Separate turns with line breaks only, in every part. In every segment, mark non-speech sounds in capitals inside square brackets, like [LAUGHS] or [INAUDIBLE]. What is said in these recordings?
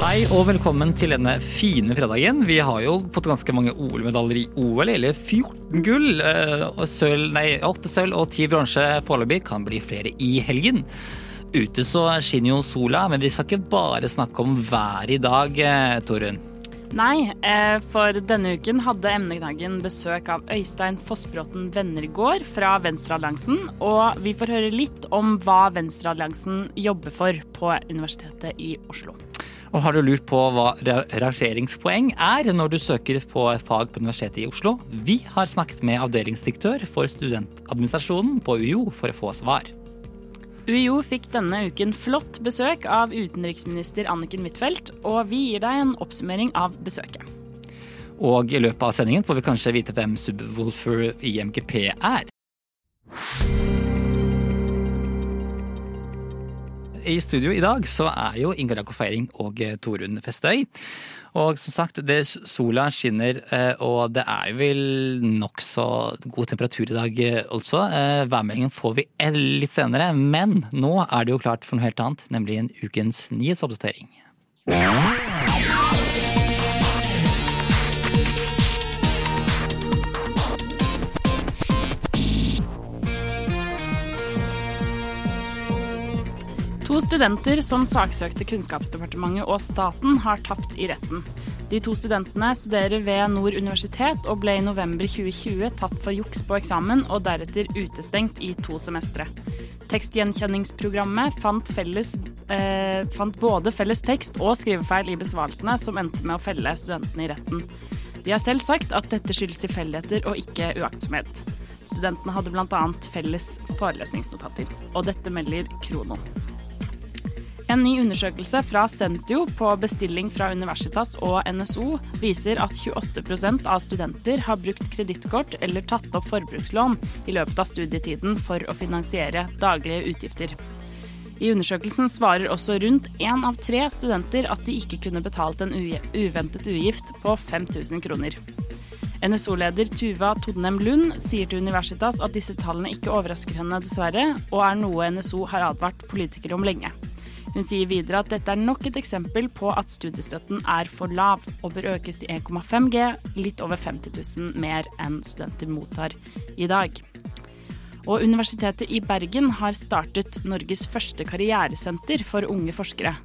Hei og velkommen til denne fine fredagen. Vi har jo fått ganske mange OL-medaljer i OL, eller 14 gull. eh, og sølv, nei, 8 sølv og 10 bronse foreløpig. Kan bli flere i helgen. Ute så skinner jo sola, men vi skal ikke bare snakke om været i dag, eh, Torunn.
Nei, eh, for denne uken hadde emneknaggen besøk av Øystein Fossbråten Vennergård fra Venstrealliansen, og vi får høre litt om hva Venstrealliansen jobber for på Universitetet i Oslo.
Og har du lurt på hva rangeringspoeng er når du søker på fag på Universitetet i Oslo? Vi har snakket med avdelingsdirektør for studentadministrasjonen på UiO for å få svar.
UiO fikk denne uken flott besøk av utenriksminister Anniken Huitfeldt, og vi gir deg en oppsummering av besøket.
Og i løpet av sendingen får vi kanskje vite hvem Subwoolfer i MGP er. I studio i dag så er jo Ingar Jakob Feiring og Torunn Festøy. Og som sagt, det, sola skinner, eh, og det er vel nokså god temperatur i dag eh, altså. Eh, Værmeldingen får vi litt senere, men nå er det jo klart for noe helt annet, nemlig en ukens nyhetsoppdatering.
To studenter som saksøkte Kunnskapsdepartementet og staten, har tapt i retten. De to studentene studerer ved Nord universitet og ble i november 2020 tatt for juks på eksamen og deretter utestengt i to semestre. Tekstgjenkjenningsprogrammet fant, felles, eh, fant både felles tekst og skrivefeil i besvarelsene, som endte med å felle studentene i retten. De har selv sagt at dette skyldes tilfeldigheter og ikke uaktsomhet. Studentene hadde bl.a. felles forelesningsnotater, og dette melder Krono. En ny undersøkelse fra Sentio på bestilling fra Universitas og NSO viser at 28% av studenter har brukt kredittkort eller tatt opp forbrukslån i løpet av studietiden for å finansiere daglige utgifter. I undersøkelsen svarer også rundt én av tre studenter at de ikke kunne betalt en uventet ugift på 5000 kroner. NSO-leder Tuva Todnem Lund sier til Universitas at disse tallene ikke overrasker henne, dessverre, og er noe NSO har advart politikere om lenge. Hun sier videre at dette er nok et eksempel på at studiestøtten er for lav og bør økes til 1,5 G, litt over 50 000 mer enn studenter mottar i dag. Og Universitetet i Bergen har startet Norges første karrieresenter for unge forskere.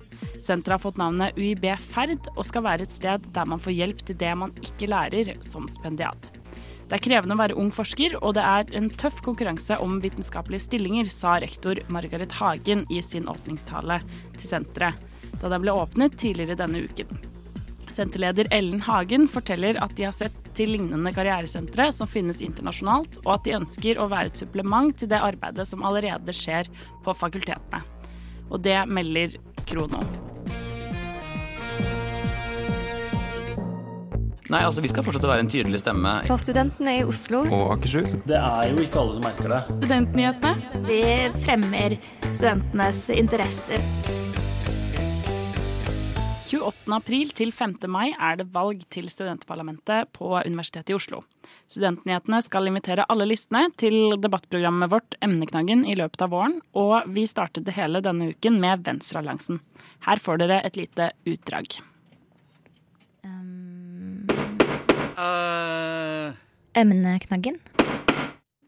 Senteret har fått navnet UiB Ferd og skal være et sted der man får hjelp til det man ikke lærer som spendiat. Det er krevende å være ung forsker, og det er en tøff konkurranse om vitenskapelige stillinger, sa rektor Margaret Hagen i sin åpningstale til senteret da det ble åpnet tidligere denne uken. Senterleder Ellen Hagen forteller at de har sett til lignende karrieresentre som finnes internasjonalt, og at de ønsker å være et supplement til det arbeidet som allerede skjer på fakultetene. Og det melder Krono.
Nei, altså Vi skal fortsette å være en tydelig stemme.
For studentene i Oslo.
og Akershus.
Det er jo ikke alle som merker det.
Studentnyhetene.
Vi fremmer studentenes interesser.
28. april til 5. mai er det valg til studentparlamentet på Universitetet i Oslo. Studentnyhetene skal invitere alle listene til debattprogrammet vårt Emneknaggen i løpet av våren, og vi startet det hele denne uken med Venstrealliansen. Her får dere et lite utdrag.
Emneknaggen.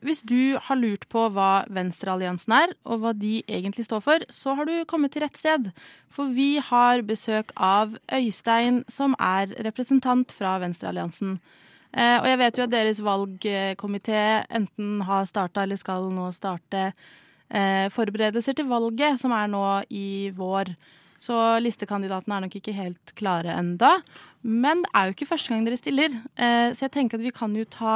Hvis du har lurt på hva Venstrealliansen er, og hva de egentlig står for, så har du kommet til rett sted. For vi har besøk av Øystein, som er representant fra Venstrealliansen. Eh, og jeg vet jo at deres valgkomité enten har starta eller skal nå starte eh, forberedelser til valget, som er nå i vår. Så listekandidatene er nok ikke helt klare enda. Men det er jo ikke første gang dere stiller, eh, så jeg tenker at vi kan jo ta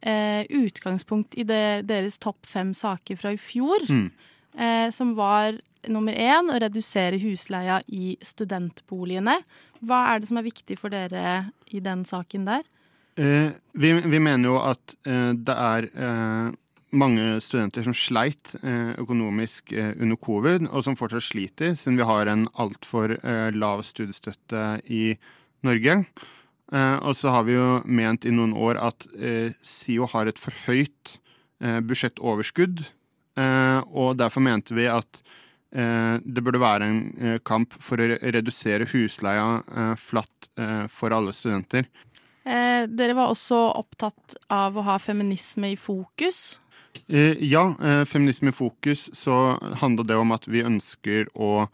eh, utgangspunkt i det, deres topp fem saker fra i fjor. mm. som var nummer én å redusere husleia i studentboligene. Hva er det som er viktig for dere i den saken der?
Eh, vi, vi mener jo at eh, det er eh, mange studenter som sleit eh, økonomisk eh, under covid, og som fortsatt sliter, siden vi har en altfor eh, lav studiestøtte i Norge. Og så har vi jo ment i noen år at SIO har et for høyt budsjettoverskudd og derfor mente vi at det burde være en kamp for å redusere husleia flatt for alle studenter.
Dere var også opptatt av å ha feminisme i fokus.
Ja, feminisme i fokus så handler det om at vi ønsker å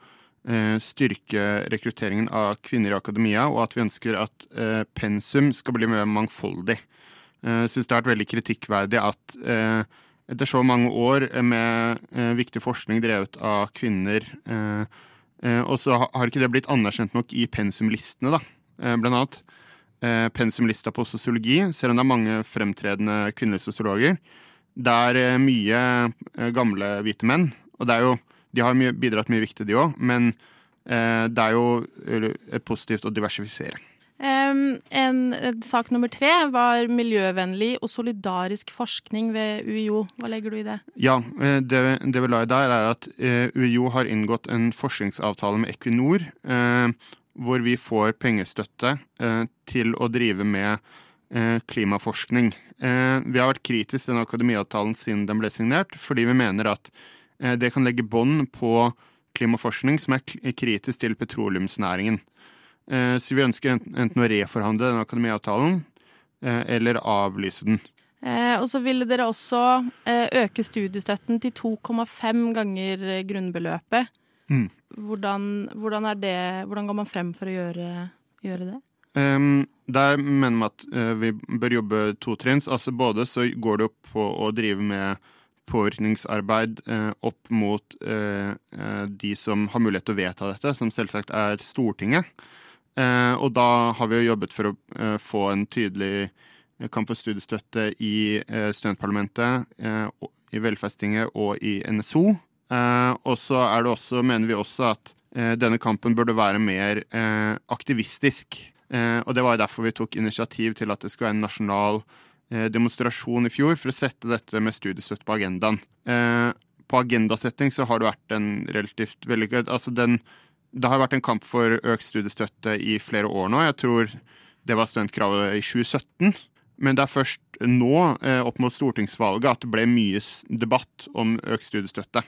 Eh, styrke rekrutteringen av kvinner i akademia, og at vi ønsker at eh, pensum skal bli mer mangfoldig. Jeg eh, syns det har vært veldig kritikkverdig at etter så mange år med viktig forskning drevet av kvinner, og så har ikke det blitt anerkjent nok i pensumlistene, da, blant annet. Pensumlista på sosiologi, selv om det er mange fremtredende kvinnelige sosiologer. Det er mye gamle hvite menn, og det jo de har mye, bidratt mye viktig, de òg, men eh, det er jo positivt å diversifisere.
Um, en, sak nummer tre var miljøvennlig og solidarisk forskning ved UiO. Hva legger du i det?
Ja, eh, det, det vi la i der, er at eh, UiO har inngått en forskningsavtale med Equinor, eh, hvor vi får pengestøtte eh, til å drive med klimaforskning. vi har vært kritiske til den akademiavtalen siden den ble signert, fordi vi mener at Eh, det kan legge bånd på klimaforskning som er kritisk til petroleumsnæringen. Eh, så vi ønsker enten å reforhandle den akademiavtalen eh, eller avlyse den.
og så ville dere også øke studiestøtten til 2,5 ganger grunnbeløpet. Mm. Hvordan, hvordan, det, hvordan, går man frem for å gjøre, gjøre det?
Um, der mener vi at uh, vi bør jobbe totrinns. Altså både så går det opp på å drive med påvirkningsarbeid eh, opp mot eh, eh, de som har mulighet til å vedta dette, som selvsagt er Stortinget. Eh, og da har vi jo jobbet for å eh, få en tydelig kamp for studiestøtte i eh, studentparlamentet, i Velferdstinget og i NSO. og så er det også, mener vi også at denne kampen burde være mer aktivistisk. Og det var jo derfor vi tok initiativ til at det skulle være en nasjonal Eh, demonstrasjon i fjor for å sette dette med studiestøtte på agendaen. Eh, på agendasetting så har det vært en relativt vellykket altså Det har vært en kamp for økt studiestøtte i flere år nå. Jeg tror det var studentkravet i 2017. Men det er først nå, eh, opp mot stortingsvalget, at det ble mye debatt om økt studiestøtte.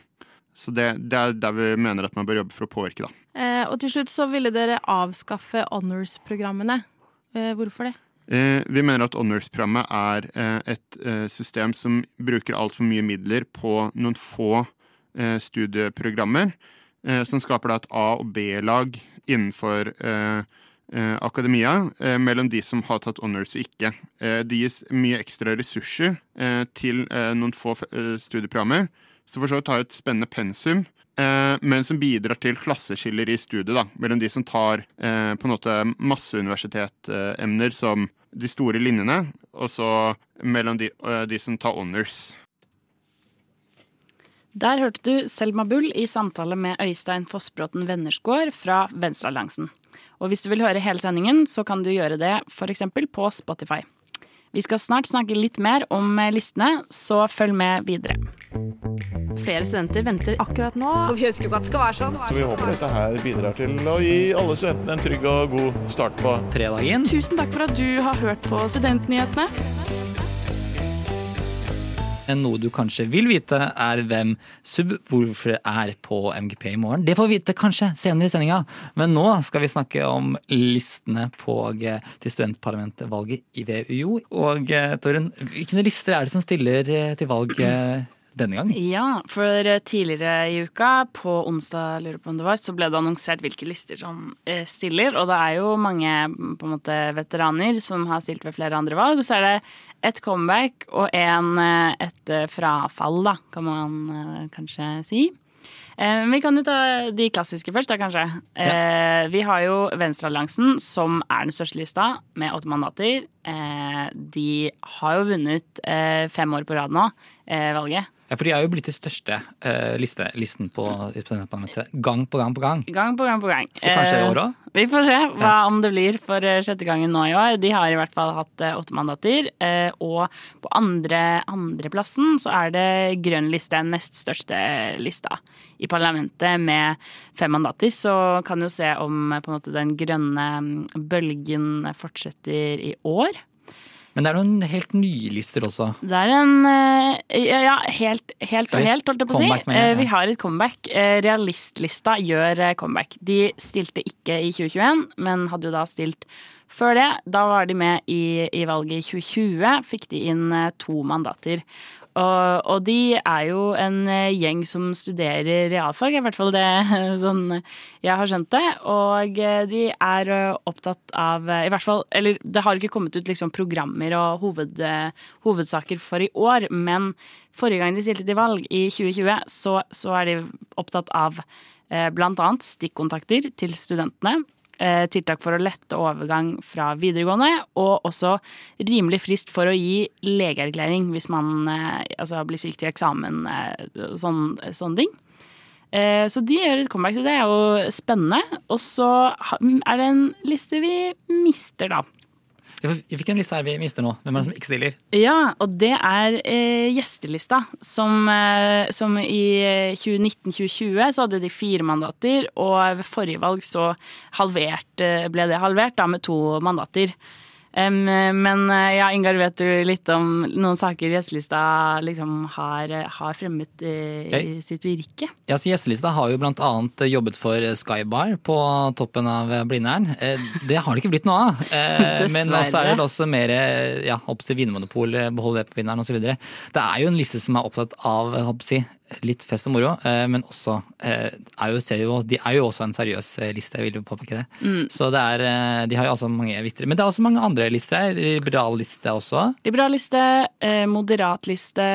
Så det, det er der vi mener at man bør jobbe for å påvirke, da.
Eh, og til slutt så ville dere avskaffe honors-programmene. Eh, hvorfor det?
Eh, vi mener at Honors-programmet er eh, et eh, system som bruker altfor mye midler på noen få studieprogrammer, som skaper et A- og B-lag innenfor akademia mellom de som har tatt honors og ikke. Det gis mye ekstra ressurser til noen få studieprogrammer, som for så vidt har et spennende pensum, men som bidrar til klasseskiller i studiet, da, mellom de som tar på en måte masseuniversitetemner som de store linjene, og så mellom de, eh, de som tar honors.
Der hørte du Selma Bull i samtale med Øystein Fossbråten Vennersgård fra Venstrealliansen. Og hvis du vil høre hele sendingen, så kan du gjøre det f.eks. på Spotify. Vi skal snart snakke litt mer om listene, så følg med videre. Flere studenter venter akkurat nå.
Og [LAUGHS] vi ønsker jo at det skal være sånn.
Så vi håper dette her bidrar til å gi alle studentene en trygg og god start på
fredagen.
Tusen takk for at du har hørt på Studentnyhetene.
Noe du kanskje vil vite, er hvem Subwoolfer er på MGP i morgen. Det får vi vite kanskje senere i sendinga, men nå skal vi snakke om listene på, til studentparlamentvalget i VUO. Og Torunn, hvilke lister er det som stiller eh, til valg? Denne gang?
Ja, for eh, tidligere i uka, på onsdag lurer på om det var, så ble det annonsert hvilke lister som eh, stiller. Og det er jo mange på en måte veteraner som har stilt ved flere andre valg. Og så er det et comeback og en, eh, et frafall, da, kan man kanskje si. Vi kan jo ta de klassiske først, da, kanskje. Ja. Vi har jo Venstrealliansen, som er den største lista, med åtte mandater. De har jo vunnet fem år på rad nå, valget.
Ja, For de er jo blitt de største uh, liste, listen på presidentparlamentet. Gang på gang på gang.
Gang på gang på gang.
Så kanskje i år òg?
Uh, vi får se hva om det blir for uh, sjette gangen nå i år. De har i hvert fall hatt åtte mandater. og på andre, andreplassen så er det grønn liste, nest største lista i parlamentet, med fem mandater. Så kan jo se om på en måte den grønne mm, bølgen fortsetter i år.
Men det er noen helt nye lister også.
Det er en eh, Ja, ja helt, helt og helt, holdt jeg på å si.
Mener jeg,
Eh,
ja.
Vi har et comeback. Eh, Realistlista gjør comeback. De stilte ikke i 2021, men hadde jo da stilt før det. Da var de med i, i valget i 2020. Fikk de inn to mandater. Og, og de er jo en eh, gjeng som studerer realfag, i hvert fall det [LAUGHS] sånn jeg har skjønt det. Og eh, de er eh, opptatt av eh, I hvert fall Eller det har ikke kommet ut liksom programmer og hoved, eh, hovedsaker for i år, men forrige gang de stilte til valg, i 2020, så, så er de opptatt av eh, blant annet stikkontakter til studentene. Eh, Tiltak for å lette overgang fra videregående, og også rimelig frist for å gi legeerklæring hvis man eh, altså, blir syk til eksamen, og sånn, sånne ting. Eh, Så de gjør et comeback, så det er jo spennende. Og så er det en liste vi mister, da.
Vi fikk en liste her vi mister nå. Hvem er det som ikke stiller?
Ja, og det er eh, gjestelista, som, eh, som i eh, 2019-2020 så hadde de fire mandater, og ved forrige valg så halvert, eh, ble det halvert da med to mandater. Em, men eh, ja, Ingar, vet du litt om noen saker gjestelista liksom har, har fremmet eh, i sitt virke?
Ja, så Gjestelista har jo bl.a. jobbet for Skybar på toppen av Blindern. Eh, Det har det ikke blitt noe av. [LAUGHS] Eh, Men også er det også mer eh, ja, vinmonopol, eh, beholde det på Blindern osv. Det er jo en liste som er opptatt av hoppsi, litt fest og moro, eh, men også eh, er jo, jo, De er jo også en seriøs eh, liste, jeg vil jo påpeke det.
Mm.
Så det er, de har jo også mange vittere. Men det er også mange andre lister her. Liberal liste også.
Liberal liste, eh, moderat liste,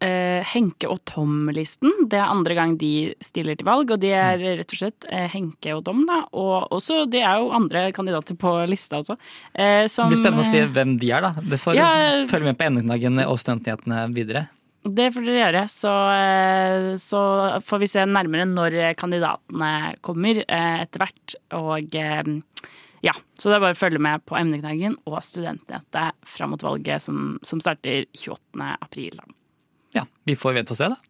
Henke og Tom-listen. Det er andre gang de stiller til valg, og de er rett og slett Henke og Tom, da. Og også, det er jo andre kandidater på lista også.
Så
som,
det blir spennende å se hvem de er, da. Det får
Ja,
følge med på emneknaggen og studentnyhetene videre.
Det får dere gjøre. Så, eh, så får vi se nærmere når kandidatene kommer eh, etter hvert. Og eh, ja, så det er bare å følge med på emneknaggen og Studentnettet fram mot valget som, som starter 28. april.
Ja, vi får vente og se, da.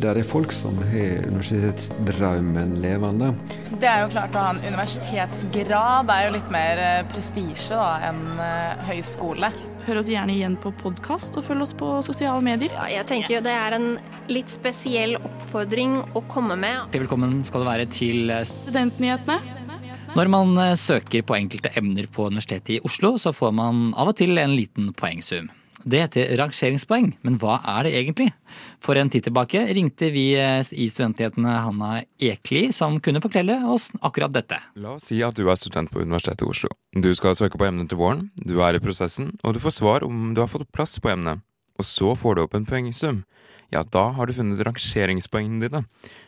Der er folk som har universitetsdrømmen levende.
Det er jo klart å ha en universitetsgrad. Det er jo litt mer eh, prestisje da, enn eh, høyskole.
Hør oss gjerne igjen på podkast, og følg oss på sosiale medier.
Ja, jeg tenker jo det er en litt spesiell oppfordring å komme med.
Velkommen skal du være til eh,
Studentnyhetene.
Når man søker på enkelte emner på Universitetet i Oslo, så får man av og til en liten poengsum. Det heter rangeringspoeng, men hva er det egentlig? For en tid tilbake ringte vi eh, i Studentnyhetene Hanna Ekli, som kunne fortelle oss akkurat dette.
La oss si at du er student på Universitetet i Oslo. Du skal søke på emnet til våren, du er i prosessen, og du får svar om du har fått plass på emnet. Og så får du opp en poengsum. Ja, da har du funnet rangeringspoengene dine.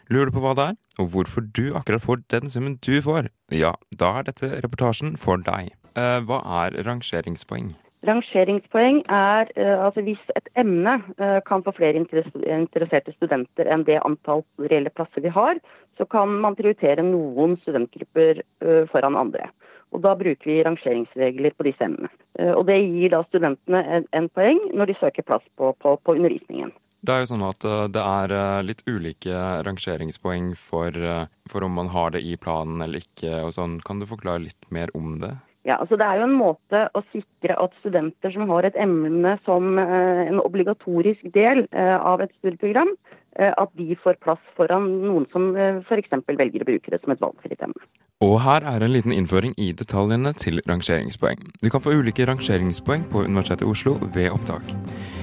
Lurer du på hva det er, og hvorfor du akkurat får den summen du får? Ja, da er dette reportasjen for deg. Eh, hva er rangeringspoeng?
Rangeringspoeng er eh, altså hvis et emne eh, kan få flere interesserte studenter enn det antall reelle plasser vi har, så kan man prioritere noen studentgrupper eh, foran andre. Og Da bruker vi rangeringsregler på disse emnene. Og Det gir da studentene en, en poeng når de søker plass på, på, på undervisningen.
Det er jo sånn at det er litt ulike rangeringspoeng for, for om man har det i planen eller ikke og sånn. Kan du forklare litt mer om det?
Ja, altså Det er jo en måte å sikre at studenter som har et emne som eh, en obligatorisk del eh, av et studieprogram, eh, at de får plass foran noen som f.eks. velger å bruke det som et valgfritt emne.
Og her er en liten innføring i detaljene til rangeringspoeng. Du kan få ulike rangeringspoeng på Universitetet i Oslo ved opptak.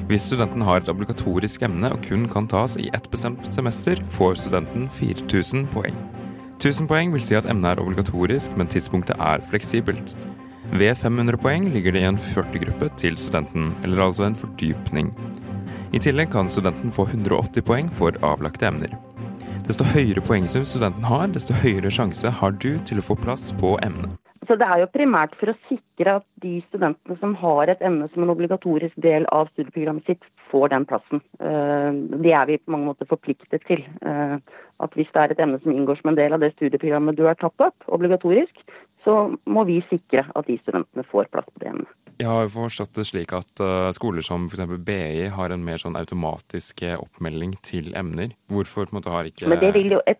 Hvis studenten har et obligatorisk emne og kun kan tas i ett bestemt semester, får studenten 4000 poeng. 1000 poeng vil si at emnet er obligatorisk, men tidspunktet er fleksibelt. Ved 500 poeng ligger det i en 40-gruppe til studenten, eller altså en fordypning. I tillegg kan studenten få 180 poeng for avlagte emner. Desto høyere poengsum studenten har, desto høyere sjanse har du til å få plass på emnet.
Så Det er jo primært for å sikre at de studentene som har et emne som en obligatorisk del av studieprogrammet sitt, får den plassen. Eh, Det er vi på mange måter forpliktet til. Eh, at hvis det er et emne som inngår som en del av det studieprogrammet du har tatt opp, obligatorisk, så må vi sikre at de studentene får plass på det emnet.
Jeg har forstått det slik at uh, skoler som f.eks. BI har en mer sånn automatisk eh, oppmelding til emner. Hvorfor på en måte har ikke
Men det vil jo et...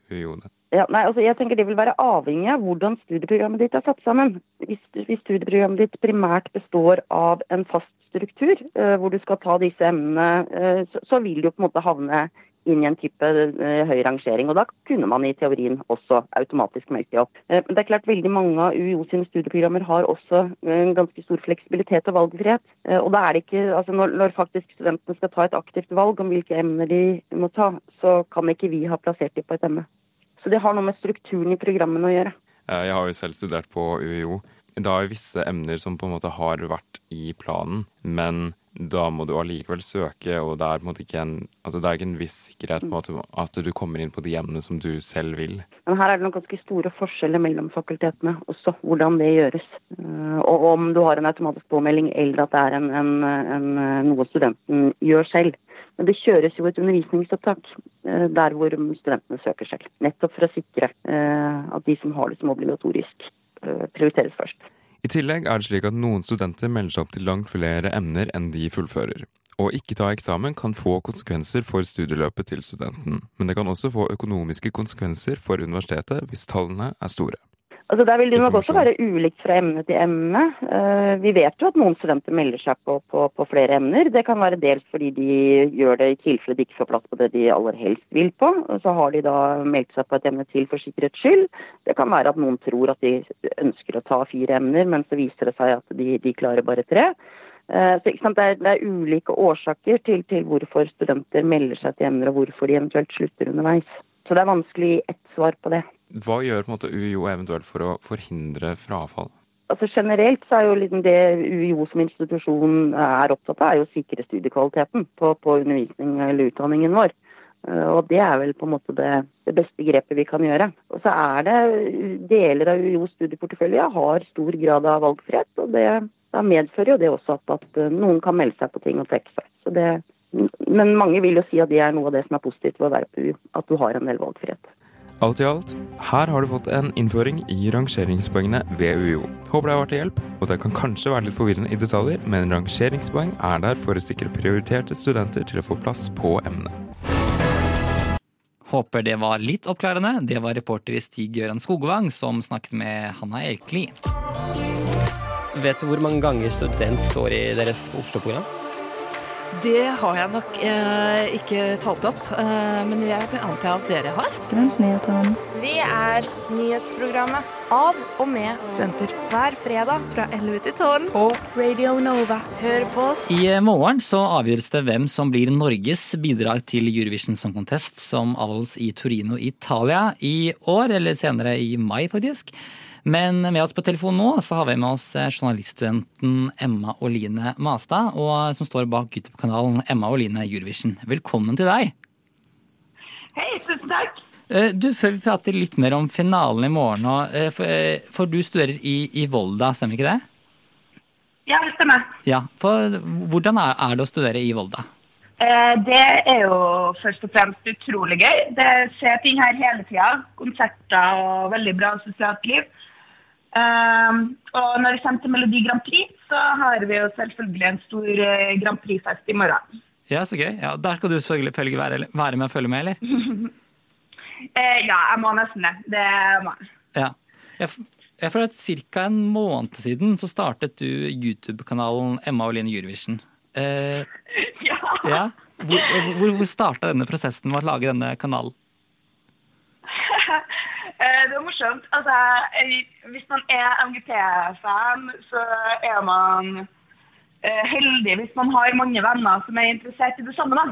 Ja, nei, altså jeg tenker Det vil være avhengig av hvordan studieprogrammet ditt er satt sammen. Hvis, hvis studieprogrammet ditt primært består av en fast struktur, uh, hvor du skal ta disse emnene, så, så, vil du på en måte havne inn i en type uh, høy rangering. og Da kunne man i teorien også automatisk melde opp. Men det er klart Veldig mange av UiO sine studieprogrammer har også en ganske stor fleksibilitet og valgfrihet. Og da er det ikke, altså når, når, faktisk studentene skal ta et aktivt valg om hvilke emner de må ta, så kan ikke vi ha plassert dem på et emne. Så det har noe med strukturen i programmene å gjøre.
Jeg har jo selv studert på UiO. Det er visse emner som på en måte har vært i planen, men da må du allikevel søke, og det er på en måte ikke en, altså det er ikke en viss sikkerhet på måte, at du kommer inn på de emnene som du selv vil.
Men her er det noen ganske store forskjeller mellom fakultetene også, hvordan det gjøres. Eh, og om du har en automatisk påmelding eller at det er en, en, en, noe studenten gjør selv. Men det kjøres jo et undervisningsopptak eh, der hvor studentene søker selv. Nettopp for å sikre eh, at de som har det som obligatorisk, prioriteres først.
I tillegg er det slik at noen studenter melder seg opp til langt flere emner enn de fullfører. Å ikke ta eksamen kan få konsekvenser for studieløpet til studenten, men det kan også få økonomiske konsekvenser for universitetet hvis tallene er store.
Altså Der vil det nok også være ulikt fra emne til emne. Uh, vi vet jo at noen studenter melder seg på, på, på, flere emner. Det kan være dels fordi de gjør det i tilfelle de ikke får plass på det de aller helst vil på. Og så har de da meldt seg på et emne til for sikkerhets skyld. Det kan være at noen tror at de ønsker å ta fire emner, men så viser det seg at de, de klarer bare tre. Uh, så, det, er, det, er, ulike årsaker til, til hvorfor studenter melder seg til emner, og hvorfor de eventuelt slutter underveis. Så det er vanskelig ett svar på det.
Hva gjør på en måte UiO eventuelt for å forhindre frafall?
Altså Generelt så er jo liksom det UiO som institusjon er opptatt av, er jo å sikre studiekvaliteten på, på undervisning eller utdanningen vår. Eh, og det er vel på en måte det, det, beste grepet vi kan gjøre. Og så er det deler av UiOs studieportefølje har stor grad av valgfrihet. Og det, da medfører jo det også at, at, eh, noen kan melde seg på ting og trekke seg. Det, men mange vil jo si at det er noe av det som er positivt ved å være på UiO. At du har en del valgfrihet.
Alt i alt, her har du fått en innføring i rangeringspoengene ved UiO. Håper det har vært til hjelp, og det kan kanskje være litt forvirrende i detaljer, men rangeringspoeng er der for å sikre prioriterte studenter til å få plass på emnet.
Håper det var litt oppklarende. Det var reporter i Stig Gøran Skogvang som snakket med Hanna Erkli.
Vet du hvor mange ganger student står i deres Oslo-program?
Det har jeg nok eh, ikke talt opp, eh, men jeg antar at dere har.
Studentnyhetene.
Vi er nyhetsprogrammet av og med studenter hver fredag fra 11 til 12 på Radio Nova. Hør på oss.
I morgen så avgjøres det hvem som blir Norges bidrag til Eurovision Song Contest, som avholdes i Torino, Italia i år, eller senere i mai, faktisk. Men med oss på telefon nå så har vi med oss eh, journaliststudenten Emma Oline Mastad, og eh, som står bak YouTube-kanalen Emma Oline Eurovision. Velkommen til deg.
Hei, tusen takk.
Eh, du, Før vi prater litt mer om finalen i morgen, for, du studerer i, i, Volda, stemmer ikke det?
Ja, det stemmer.
Ja, for Hvordan er, er det å studere i Volda?
Det er jo først og fremst utrolig gøy. Det skjer ting her hele tida. Konserter og veldig bra sosialt liv. Um, og når det kommer til Melodi Grand Prix, så har vi jo selvfølgelig en stor uh, Grand Prix-fest i morgen.
Ja, så gøy. Ja, der skal du selvfølgelig være, være med og følge med, eller?
uh, [LAUGHS] ja, jeg må nesten det. Det må.
Ja. Jeg, jeg for Ca. en måned siden så startet du YouTube-kanalen Emma og Line Eurovision. Uh, [LAUGHS]
ja.
ja. Hvor, hvor, hvor starta denne prosessen med å lage denne kanalen? [LAUGHS]
Eh, det er morsomt. Altså, hvis man er MGP-fan, så er man uh, heldig hvis man har mange venner som er interessert i det samme.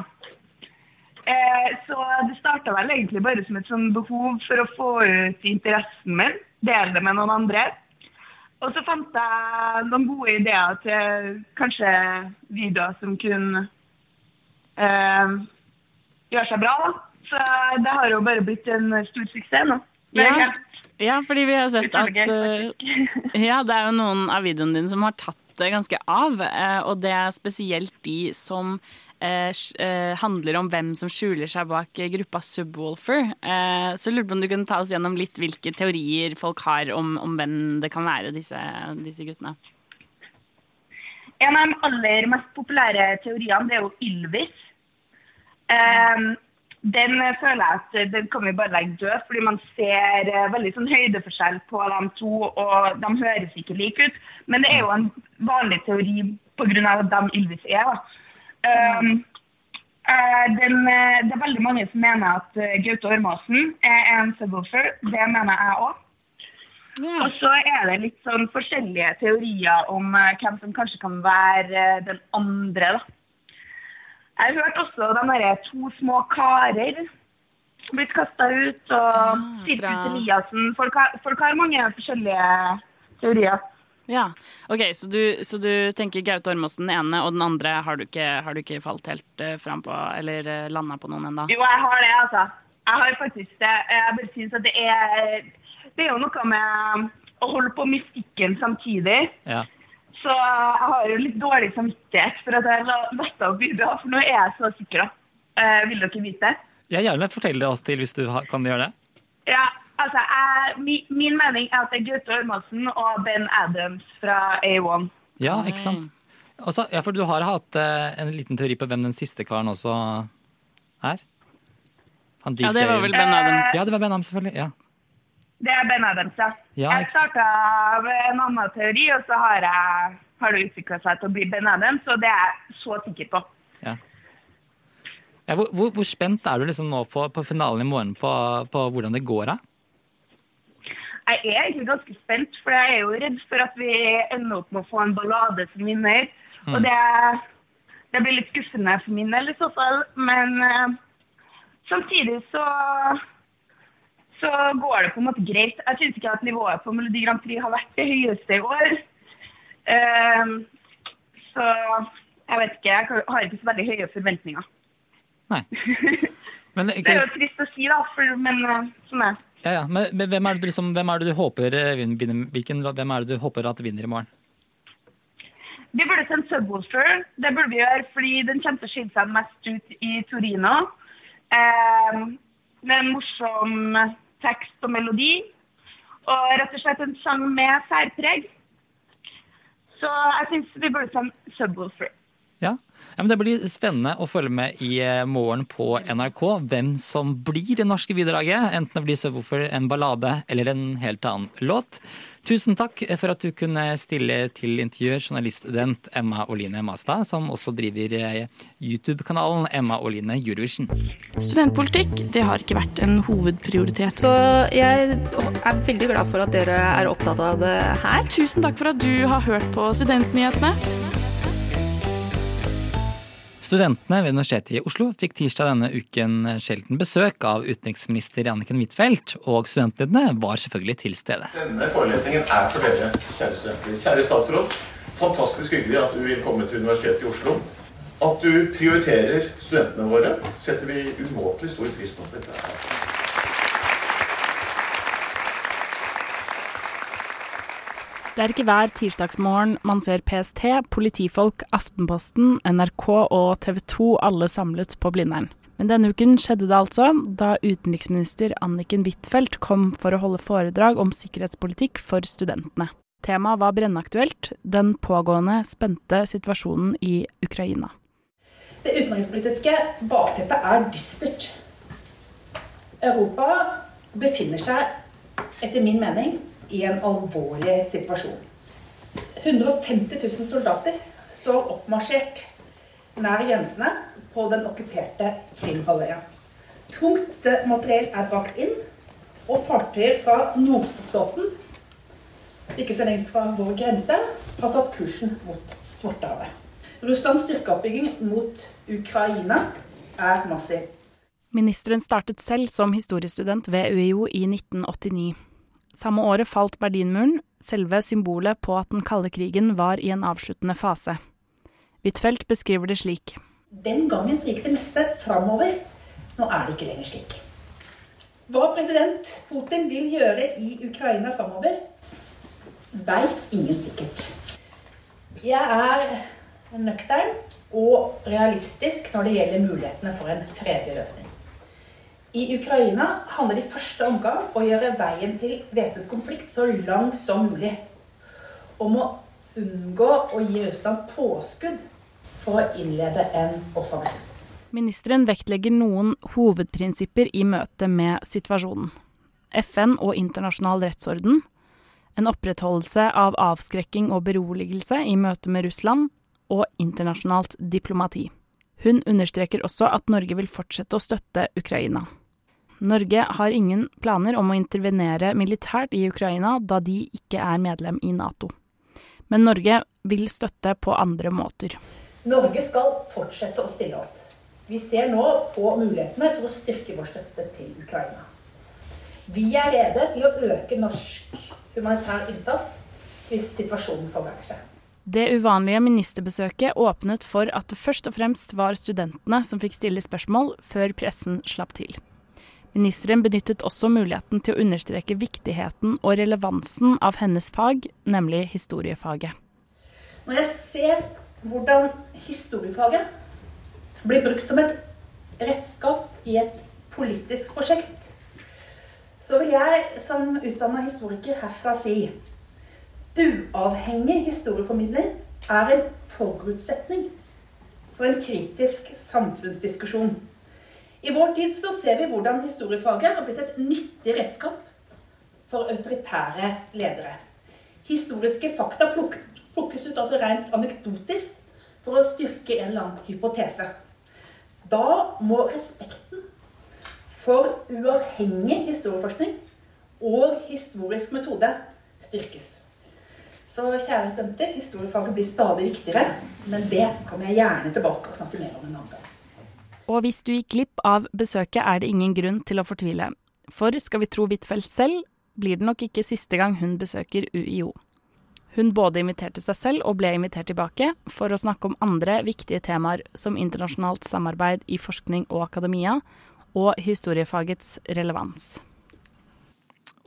Uh, så det starta vel egentlig bare som et sånn behov for å få ut interessen min. Dele det med noen andre. Og så fant jeg noen gode ideer til kanskje videoer som kunne gjøre seg bra. da. Så det har jo bare blitt en stor suksess nå.
Ja, ja, fordi vi har sett at uh, [LAUGHS] Ja, det er jo noen av videoene dine som har tatt det ganske av. eh, Og det er spesielt de som eh, eh, handler om hvem som skjuler seg bak eh, gruppa Subwoolfer. Eh, Så jeg lurte på om du kunne ta oss gjennom litt hvilke teorier folk har om, om hvem det kan være, disse, disse guttene.
En av de aller mest populære teoriene det er jo Ylvis. Ehm, den føler jeg at den kan vi bare legge død, fordi man ser eh, veldig sånn høydeforskjell på de to, og de høres ikke like ut. Men det er jo en vanlig teori pga. at de Ylvis er. eh, den, eh, det er veldig mange som mener at eh, Gaute Ormåsen er en subwoofer. Det mener jeg òg. Og så er det litt sånn forskjellige teorier om eh, hvem som kanskje kan være eh, den andre, da. Jeg har hørt også de derre to små karer blitt kasta ut, og Sirkus
fra-
Eliassen. Folk folk har mange forskjellige teorier.
Ja, ok, Så du, så du tenker Gaute Ormåsen den ene, og den andre har du ikke, har du ikke falt helt uh, fram på, eller uh, landa på noen ennå?
Jo, jeg har det, altså. Jeg har faktisk det. Jeg bare synes at det er Det er jo noe med å holde på mystikken samtidig.
Ja.
Så jeg har jo litt dårlig samvittighet for at jeg la- lasta opp videoer, for nå er jeg så sikker. Eh, vil dere vite det?
Jeg gjerne fortell det oss til hvis du kan gjøre det.
Ja, altså, jeg, mi, Min mening er at det er Gaute Ormåsen og Ben Adams fra A1.
Ja, ikke sant? Også, ja, for du har hatt eh, en liten teori på hvem den siste karen også er? Han
Ja, det var vel Ben Adams.
Ja, det var Ben Adams, selvfølgelig. Ja.
Det er Ben Adams, ja. Jeg starta med en annen teori, og så har, jeg, har det utvikla seg til å bli Ben Adams, og det er jeg så sikker på.
Ja. Ja, hvor, hvor, hvor spent er du liksom nå på, på finalen i morgen på, på hvordan det går? da?
Jeg er egentlig ganske spent, for jeg er jo redd for at vi ender opp med å få en ballade som vinner.
Mm.
Og det, det blir litt skuffende for min del i så fall. Men eh, samtidig så, så går det på en måte greit. Jeg syns ikke at nivået på Melodi Grand Prix har vært det høyeste i år. Eh, så jeg vet ikke, jeg har ikke så veldig høye forventninger. [LAUGHS]
Men,
Det er jo trist å si, da, for, men eh, sånn er det.
ja, ja. Men, men hvem, er liksom, hvem er det du håper eh, vinner? Hvilken, hvem er det du håper at vinner i morgen?
Vi burde sendt Subwoolfer. Det burde vi gjøre, fordi den kommer til å skille seg mest ut i Torino. Eh, med en morsom tekst og melodi. Og rett og slett en sang med særpreg. Så jeg syns vi burde sende Subwoolfer.
Ja. ja, men Det blir spennende å følge med i eh, morgen på NRK hvem som blir det norske bidraget. Enten det blir Subwoofer, en ballade eller en helt annen låt. Tusen takk for at du kunne stille til intervjuet, journaliststudent Emma Oline Mastad, som også driver eh, YouTube-kanalen Emma Oline Eurovision.
Studentpolitikk det har ikke vært en hovedprioritet.
Så jeg er veldig glad for at dere er opptatt av det her.
Tusen takk for at du har hørt på Studentnyhetene.
Studentene ved Universitetet i Oslo fikk tirsdag denne uken sjelden besøk av utenriksminister Anniken Huitfeldt, og studentlederne var selvfølgelig til stede.
Denne forelesningen er for dere, kjære studenter. Kjære statsråd, fantastisk hyggelig at du vil komme til Universitetet i Oslo. At du prioriterer studentene våre, setter vi umåtelig stor pris på. Dette
Det er ikke hver tirsdagsmorgen man ser PST, politifolk, Aftenposten, NRK og TV 2 alle samlet på Blindern. Men denne uken skjedde det altså, da utenriksminister Anniken Huitfeldt kom for å holde foredrag om sikkerhetspolitikk for studentene. Temaet var brennaktuelt, den pågående spente situasjonen i Ukraina.
Det utenrikspolitiske bakteppet er dystert. Europa befinner seg, etter min mening, i en alvorlig situasjon. 150 000 soldater står oppmarsjert nær grensene på den okkuperte Krimhalvøya. Tungt materiell er bakt inn, og fartøyer fra Nordflåten, så ikke så lenge fra vår grense, har satt kursen mot Svartehavet. Russlands styrkeoppbygging mot Ukraina er massiv.
Ministeren startet selv som historiestudent ved UiO i 1989. Samme året falt Berlinmuren, selve symbolet på at den kalde krigen var i en avsluttende fase. Huitfeldt beskriver det slik.
Den gangen gikk det meste framover. Nå er det ikke lenger slik. Hva president Putin vil gjøre i Ukraina framover, veit ingen sikkert. Jeg er nøktern og realistisk når det gjelder mulighetene for en fredelig løsning. I Ukraina handler det i første omgang å gjøre veien til væpnet konflikt så lang som mulig. Om å unngå å gi Russland påskudd for å innlede en offensiv.
Ministeren vektlegger noen hovedprinsipper i møte med situasjonen. FN og internasjonal rettsorden, en opprettholdelse av avskrekking og beroligelse i møte med Russland, og internasjonalt diplomati. Hun understreker også at Norge vil fortsette å støtte Ukraina. Norge har ingen planer om å intervenere militært i Ukraina, da de ikke er medlem i Nato. Men Norge vil støtte på andre måter.
Norge skal fortsette å stille opp. Vi ser nå på mulighetene for å styrke vår støtte til Ukraina. Vi er rede til å øke norsk humanitær innsats hvis situasjonen forverrer seg.
Det uvanlige ministerbesøket åpnet for at det først og fremst var studentene som fikk stille spørsmål, før pressen slapp til. Ministeren benyttet også muligheten til å understreke viktigheten og relevansen av hennes fag, nemlig historiefaget.
Når jeg ser hvordan historiefaget blir brukt som et redskap i et politisk prosjekt, så vil jeg som utdanna historiker herfra si uavhengig historieformidling er en forutsetning for en kritisk samfunnsdiskusjon. I vår tid så ser vi hvordan historiefaget har blitt et nyttig redskap for autoritære ledere. Historiske fakta plukkes ut altså rent anekdotisk for å styrke en eller annen hypotese. Da må respekten for uavhengig historieforskning og historisk metode styrkes. Så kjære studenter, historiefaget blir stadig viktigere. Men det kommer jeg gjerne tilbake og snakke mer om en annen gang.
Og hvis du gikk glipp av besøket, er det ingen grunn til å fortvile. For skal vi tro Huitfeldt selv, blir det nok ikke siste gang hun besøker UiO. Hun både inviterte seg selv og ble invitert tilbake for å snakke om andre viktige temaer som internasjonalt samarbeid i forskning og akademia, og historiefagets relevans.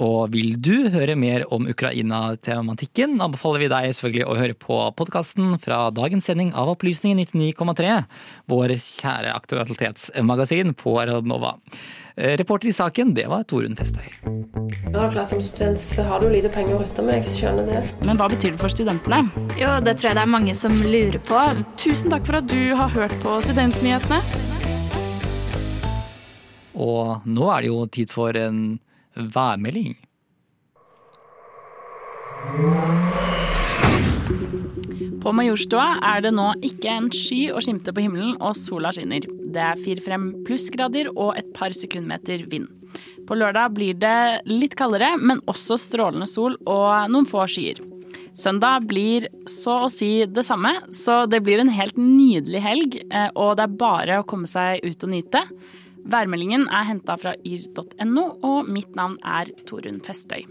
Og vil du høre mer om Ukraina-tematikken, anbefaler vi deg selvfølgelig å høre på podkasten fra dagens sending av Opplysningen 99,3, vår kjære aktualitetsmagasin på Radnova. Eh, reporter i saken, det var Torunn Festøy.
Ja, klart Som student har du lite penger å rutte med, jeg skjønner det.
Men hva betyr det for studentene?
Jo, det tror jeg det er mange som lurer på.
Tusen takk for at du har hørt på Studentnyhetene.
Og nå er det jo tid for en værmelding.
På Majorstua er det nå ikke en sky å skimte på himmelen, og sola skinner. Det er fire frem plussgrader og et par sekundmeter vind. På lørdag blir det litt kaldere, men også strålende sol og noen få skyer. Søndag blir så å si det samme, så det blir en helt nydelig helg, eh, og det er bare å komme seg ut og nyte. Værmeldingen er henta fra yr.no, og mitt navn er Torunn Festøy.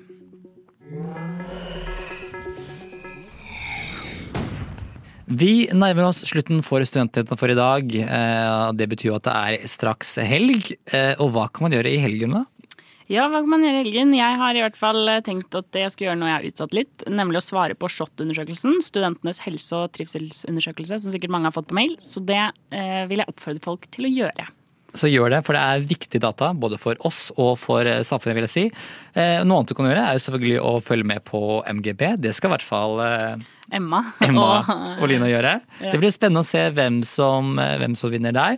Vi nærmer oss slutten for Studentnyhetene for i dag. Eh, det betyr at det er straks helg. Eh, og hva kan man gjøre i helgen, da?
Ja, hva kan man gjøre i helgen? Jeg har i hvert fall tenkt at jeg skal gjøre noe jeg har utsatt litt. Nemlig å svare på SHoT-undersøkelsen. Studentenes helse- og trivselsundersøkelse, som sikkert mange har fått på mail. Så det eh, vil jeg oppfordre folk til å gjøre
så gjør det, for det er viktig data både for oss og for eh, samfunnet. vil jeg si. Eh, noe annet du kan gjøre, er jo selvfølgelig å følge med på MGB. Det skal i hvert fall eh,
Emma, [LAUGHS]
Emma og, og Line gjøre. Ja. Det blir spennende å se hvem som, hvem som vinner der.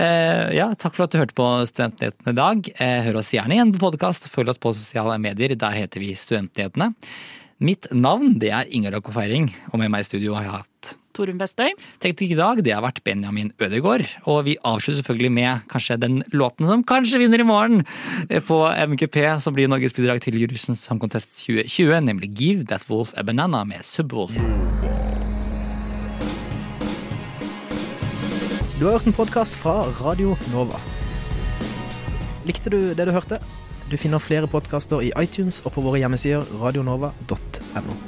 Ja, takk for at du hørte på Studentnyhetene i dag. Hør oss gjerne igjen på podkast. Følg oss på sosiale medier. Der heter vi Studentnyhetene. Mitt navn det er Inger Akofeiring, Feiring, og med meg i studio har jeg hatt
Torunn Vestøy.
Teknikk i dag det har vært Benjamin Ødegaard. Og vi avslutter selvfølgelig med kanskje den låten som kanskje vinner i morgen på MGP, som blir Norges bidrag til Eurovision Song Contest 2020, nemlig Give That Wolf a Banana med Subwolf.
Du har hørt en podkast fra Radio Nova. Likte du det du hørte? Du finner flere podkaster i iTunes og på våre hjemmesider radionova.no.